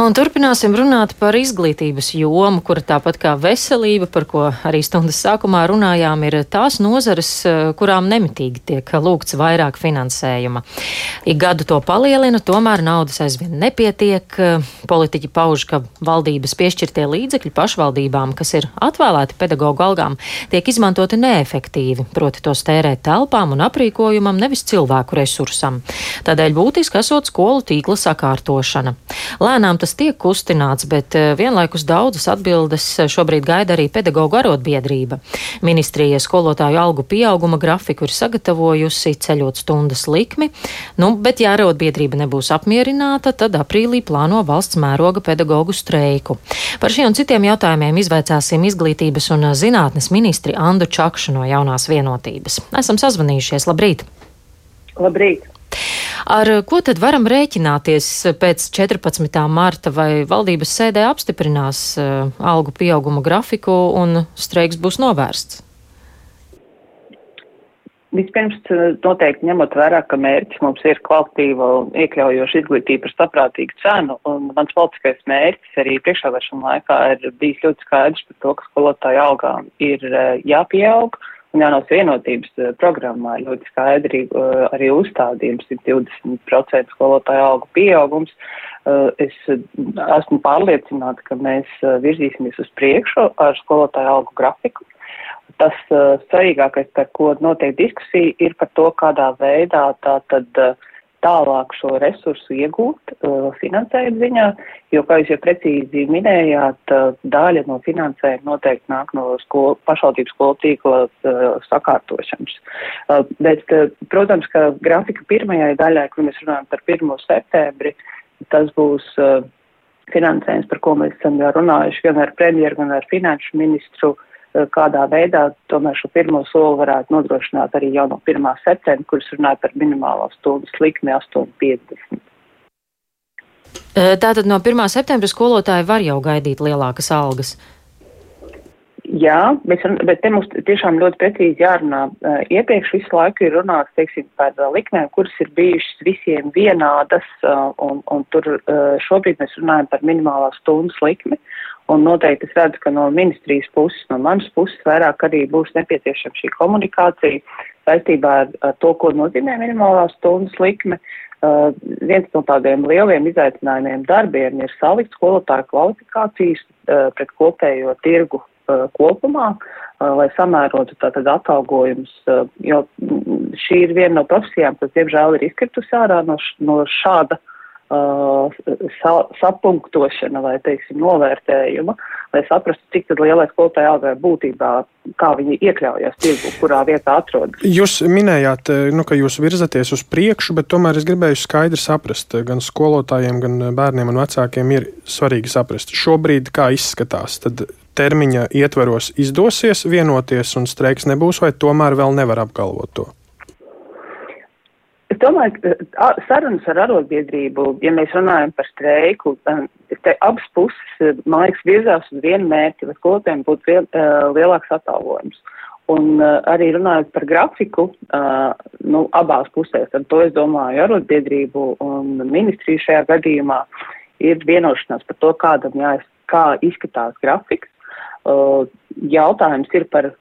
Un turpināsim runāt par izglītības jomu, kura tāpat kā veselība, par ko arī stundas sākumā runājām, ir tās nozares, kurām nemitīgi tiek lūgts vairāk finansējuma. Ik gadu to palielina, tomēr naudas aizvien nepietiek. Politiķi pauž, ka valdības piešķirtie līdzekļi pašvaldībām, kas ir atvēlēti pedagoģu algām, tiek izmantoti neefektīvi, proti tos tērēt telpām un aprīkojumam, nevis cilvēku resursam. Tādēļ būtiski esot skolu tīkla sakārtošana. Lēnām tas tiek kustināts, bet eh, vienlaikus daudzas atbildes šobrīd gaida arī pedagoģu arotbiedrība. Ministrija skolotāju algu pieauguma grafiku ir sagatavojusi ceļot stundas likmi, nu, bet ja arotbiedrība nebūs apmierināta, tad aprīlī plāno valsts mēroga pedagoģu streiku. Par šiem un citiem jautājumiem izvaicāsim izglītības un zinātnes ministri Andu Čakšu no jaunās vienotības. Esam sazvanījušies. Labrīt! Labrīt! Ar ko tad varam rēķināties pēc 14. marta, vai valdības sēdē apstiprinās uh, algu pieauguma grafiku un streiks būs novērsts? Vispirms, eh, noteikti ņemot vērā, ka mērķis mums ir kvalitatīva un iekļaujoša izglītība par saprātīgu cenu, un mans politiskais mērķis arī priekšvēlēšana laikā ir bijis ļoti skaidrs par to, ka skolotāju algām ir eh, jāpieaug, uh, un jaunās vienotības eh, programmā ļoti skaidri eh, arī uzstādījums 120% skolotāju algu pieaugums. Eh, es esmu pārliecināta, ka mēs virzīsimies uz priekšu ar skolotāju algu grafiku. Tas svarīgākais, par ko notiek diskusija, ir par to, kādā veidā tā tad uh, tālāk šo resursu iegūt uh, finansējuma ziņā, jo, kā jūs jau precīzi minējāt, uh, daļa no finansējuma noteikti nāk no skolu, pašvaldības skolu tīkla uh, sakārtošanas. Bet, protams, ka grafika pirmajai daļai, kur mēs runājam par 1. septembri, tas būs finansējums, par ko mēs esam jau runājuši gan ar premjeru, gan ar finanšu ministru. Uh, Eh, kādā veidā tomēr šo pirmo soli varētu nodrošināt arī jau no 1. septembra, kuras runāja par minimālo stundas likmi 8,50. Eh, tātad no 1. septembra skolotāji var jau gaidīt lielākas algas. Jā, bet, bet te mums tiešām ļoti precīzi jārunā. Uh, iepriekš visu laiku ir runāts, teiksim, par uh, likmēm, kuras ir bijušas visiem vienādas, uh, un, un tur šobrīd mēs runājam par minimālās stundas likmi. Un noteikti es redzu, ka no ministrijas puses, no manas puses vairāk arī būs nepieciešama šī komunikācija saistībā ar, ar to, ko nozīmē minimālā stundas likme. Uh, viens no tādiem lieliem izaicinājumiem darbiem ir salikt skolotāju kvalifikācijas uh, pret kopējo tirgu uh, kopumā, uh, lai samērotu tātad atalgojumus, uh, jo šī ir viena no profesijām, kas diemžēl ir izkritusi ārā no, š, no šāda uh, sa, sapunktošana vai, teiksim, novērtējuma, lai saprastu, cik lielais skolotāja algai būtībā, kā viņi iekļaujas tirgu, kurā vietā atrodas. Jūs minējāt, uh, nu, ka jūs virzaties uz priekšu, bet tomēr es gribēju skaidri saprast, uh, gan skolotājiem, gan bērniem un vecākiem ir svarīgi saprast, šobrīd kā izskatās, tad termiņa ietveros izdosies vienoties un streiks nebūs, vai tomēr vēl nevar apgalvot to? Domāju, ka sarunas ar arotbiedrību, ja mēs runājam par streiku, te abas puses, man liekas, virzās uz vienu mērķi, lai skolotājiem būtu liel, lielāks atalgojums. Un arī runājot par grafiku, nu, abās pusēs, tad to es domāju arotbiedrību un ministriju šajā gadījumā ir vienošanās par to, kādam jāiz, kā izskatās grafiks. Jautājums ir par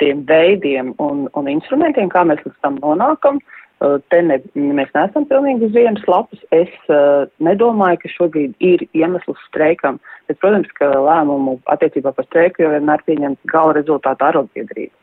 tiem veidiem un, un instrumentiem, kā mēs līdz tam nonākam. Uh, te ne, mēs neesam pilnīgi uz vienas lapas. Es uh, nedomāju, ka šobrīd ir iemesls streikam, bet, protams, ka lēmumu attiecībā par streiku jau vienmēr pieņem gala rezultātu arotbiedrība.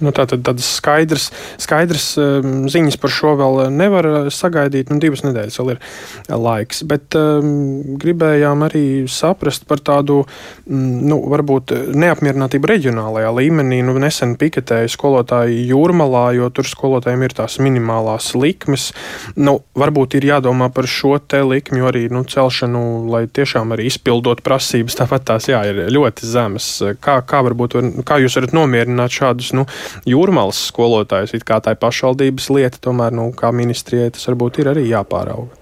Nu, tā tad tādas skaidras, skaidras um, ziņas par šo vēl nevar sagaidīt. Nu, divas nedēļas vēl ir laiks. Bet um, gribējām arī saprast par tādu, mm, nu, varbūt neapmierinātību reģionālajā līmenī. Nu, nesen piketēja skolotāji jūrmalā, jo tur skolotājiem ir tās minimālās likmes. Nu, varbūt ir jādomā par šo te likmju arī nu, celšanu, lai tiešām arī izpildot prasības. Tāpat tās jā, ir ļoti zemes. Kā, kā, varbūt, kā jūs varat nomierināt šādus nu, jūrmālas skolotājus. It kā tā ir pašvaldības lieta, tomēr, nu, kā ministrijai tas varbūt ir arī jāpārauga.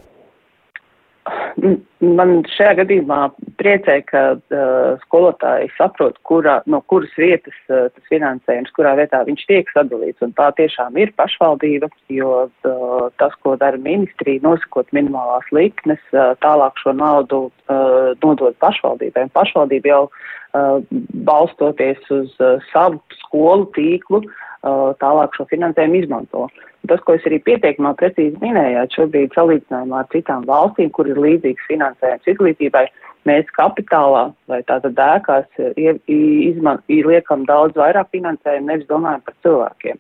Man šajā gadījumā priecē, ka uh, skolotāji saprot, kurā, no kuras vietas uh, tas finansējums, kurā vietā viņš tiek sadalīts, un tā tiešām ir pašvaldība, jo uh, tas, ko dara ministrija, nosakot minimālās likmes, uh, tālāk šo naudu uh, nodod pašvaldībai. Pašvaldība jau uh, balstoties uz uh, savu skolu tīklu, uh, tālāk šo finansējumu izmanto. Uh, Tas, ko es arī pieteikumā precīzi minējāt, šobrīd salīdzinājumā ar citām valstīm, kur ir līdzīgs finansējums izglītībai, mēs kapitālā vai tātad ēkās izman, liekam daudz vairāk finansējumu, nevis domājam par cilvēkiem.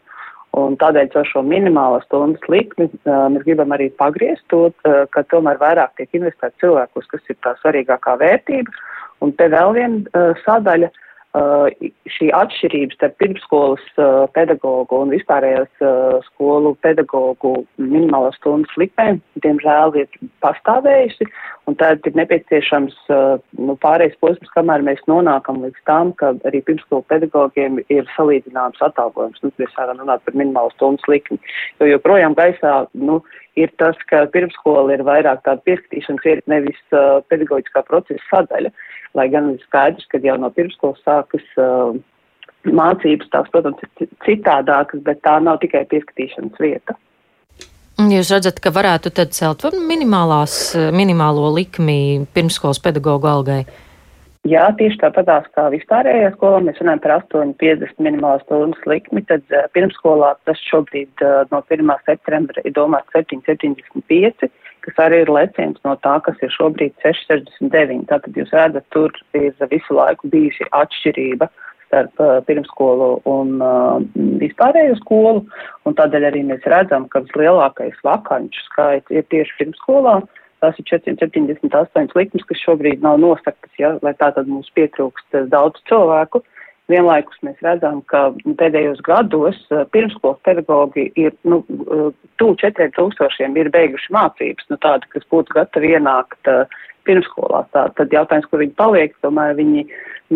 Un tādēļ ar šo minimālo stundas likmi mēs gribam arī pagriezt to, ka tomēr vairāk tiek investēt cilvēkus, kas ir tā svarīgākā vērtība. Un te vēl viena sadaļa. Uh, šī atšķirība starp pirmsskolas uh, pedagogu un vispārējās uh, skolu pedagogu minimālo stundu likmēm, diemžēl, ir pastāvējusi, tad ir nepieciešams nu, pārējais posms, kamēr mēs nonākam līdz tam, ka arī pirmskolu pedagogiem ir salīdzināms atalgojums. Nu, mēs varam runāt par minimālo stundu likmi, jo joprojām gaisā, nu, ir tas, ka pirmskola ir vairāk tāda pieskatīšanas vieta, nevis uh, pedagoģiskā procesa sadaļa. Uh, lai gan ir skaidrs, ka jau no pirmskolas sākas uh, mācības, tās, protams, ir citādākas, bet tā nav tikai pieskatīšanas vieta. Jūs redzat, ka varētu tad celt minimālās, minimālo likmi pirmskolas pedagoģu algai? Jā, tieši tāpatās kā vispārējā skolā mēs runājam par 8,50 minimālās stundas likmi, tad uh, pirmskolā tas šobrīd uh, no 1. septembra ir domāts 7,75 kas arī ir leciens no tā, kas ir šobrīd 669. Tātad jūs redzat, tur ir visu laiku bijusi atšķirība starp uh, pirmskolu un uh, vispārējo skolu, un tādēļ arī mēs redzam, ka vislielākais vakanču skaits ir tieši pirmskolā. Tās ir 478 likmes, kas šobrīd nav nosaktas, ja, lai tātad mums pietrūkst daudz cilvēku. Uh, Vienlaikus mēs redzam, ka pēdējos gados eh, pirmskolas pedagogi ir, nu, eh, tū četriem tūkstošiem ir beiguši mācības, nu, tādi, kas būtu gatavi ienākt uh, pirmskolās. Tā, tad jautājums, kur viņi paliek, tomēr viņi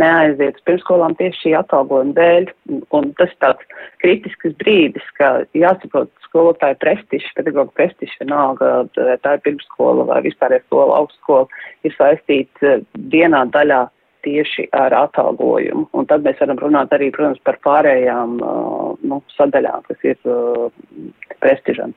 neaiziet uz pirmskolām tieši šī atalgojuma dēļ. Un tas ir tāds kritisks brīdis, ka jāsaprot skolotāju prestižs, pedagoģa prestižs, vienalga, tā ir pirmskola vai vispārējā skola, augstskola, ir saistīts dienā daļā tieši ar atalgojumu. Un tad mēs varam runāt arī, protams, par pārējām nu, sadaļām, kas ir prestižam.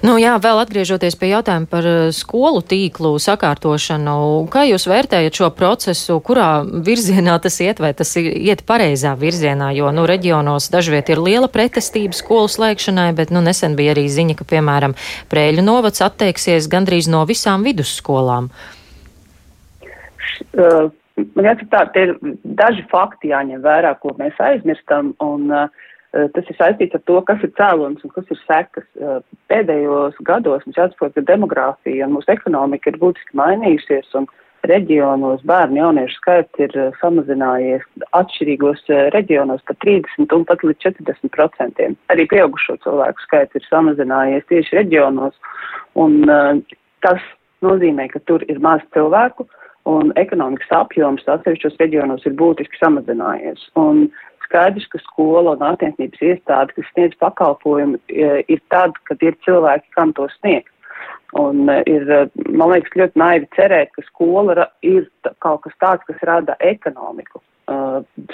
Nu, jā, vēl atgriežoties pie jautājuma par skolu tīklu sakārtošanu, kā jūs vērtējat šo procesu, kurā virzienā tas iet, vai tas iet pareizā virzienā, jo, nu, reģionos dažviet ir liela pretestība skolu slēgšanai, bet, nu, nesen bija arī ziņa, ka, piemēram, Prēļu novads atteiksies gandrīz no visām vidusskolām. Uh, uh, man jāsaka tā, te ir daži fakti jāņem vērā, ko mēs aizmirstam, un uh, tas ir saistīts ar to, kas ir cēlonis un kas ir sekas. Uh, pēdējos gados mums jāsaprot, ka demogrāfija un mūsu ekonomika ir būtiski mainījusies, un reģionos bērnu jauniešu skaits ir uh, samazinājies atšķirīgos uh, reģionos par 30 un pat līdz 40 procentiem. Arī pieaugušo cilvēku skaits ir samazinājies tieši reģionos, un uh, tas nozīmē, ka tur ir maz cilvēku, uh, un ekonomikas apjoms atsevišķos reģionos ir būtiski samazinājies. Un skaidrs, ka skola un attiecības iestāde, kas sniedz pakalpojumu, e, ir tad, kad ir cilvēki, kam to sniegt. Un e, ir, e, man liekas, ļoti naivi cerēt, ka skola ir kaut kas tāds, kas rada ekonomiku.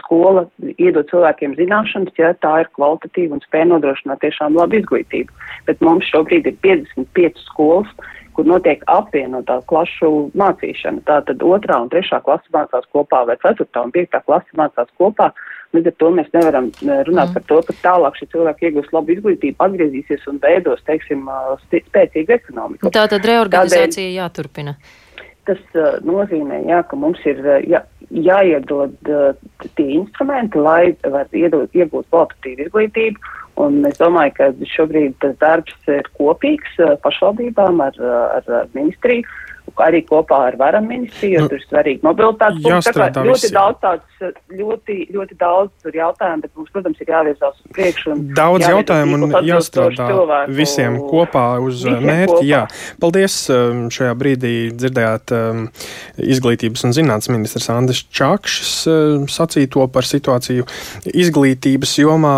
Skola iedod cilvēkiem zināšanas, ja tā ir kvalitatīva un spēj nodrošināt tiešām labu izglītību. Bet mums šobrīd ir 55 skolas, kur notiek apvienotā klašu mācīšana. Tātad otrā un trešā klasa mācās kopā, vai ceturtā un piektā klasa mācās kopā. Līdz ar to mēs nevaram runāt mm. par to, ka tālāk šie cilvēki iegūs labu izglītību, atgriezīsies un veidos, teiksim, spēcīgu ekonomiku. Tā tad reorganizācija Tādēļ, jāturpina. Tas uh, nozīmē, jā, ka mums ir jā, jāiedod uh, tie instrumenti, lai varētu iegūt kvalitatīvu izglītību Un es domāju, ka šobrīd tas darbs ir kopīgs eh, pašvaldībām ar, ar ministriju arī kopā ar varam ministriju, jo nu, tur ir svarīgi mobilitātes kā ļoti daudz tāds, ļoti, ļoti daudz tur jautājumu, bet mums, protams, ir jāvirzās uz priekšu. Daudz jautājumu un jāstrādā cilvēku, visiem kopā uz visiem mērķi. Kopā. Jā. Paldies. Šajā brīdī dzirdējāt um, izglītības un zinātnes ministrs Andris Čakšs um, sacīto par situāciju izglītības jomā.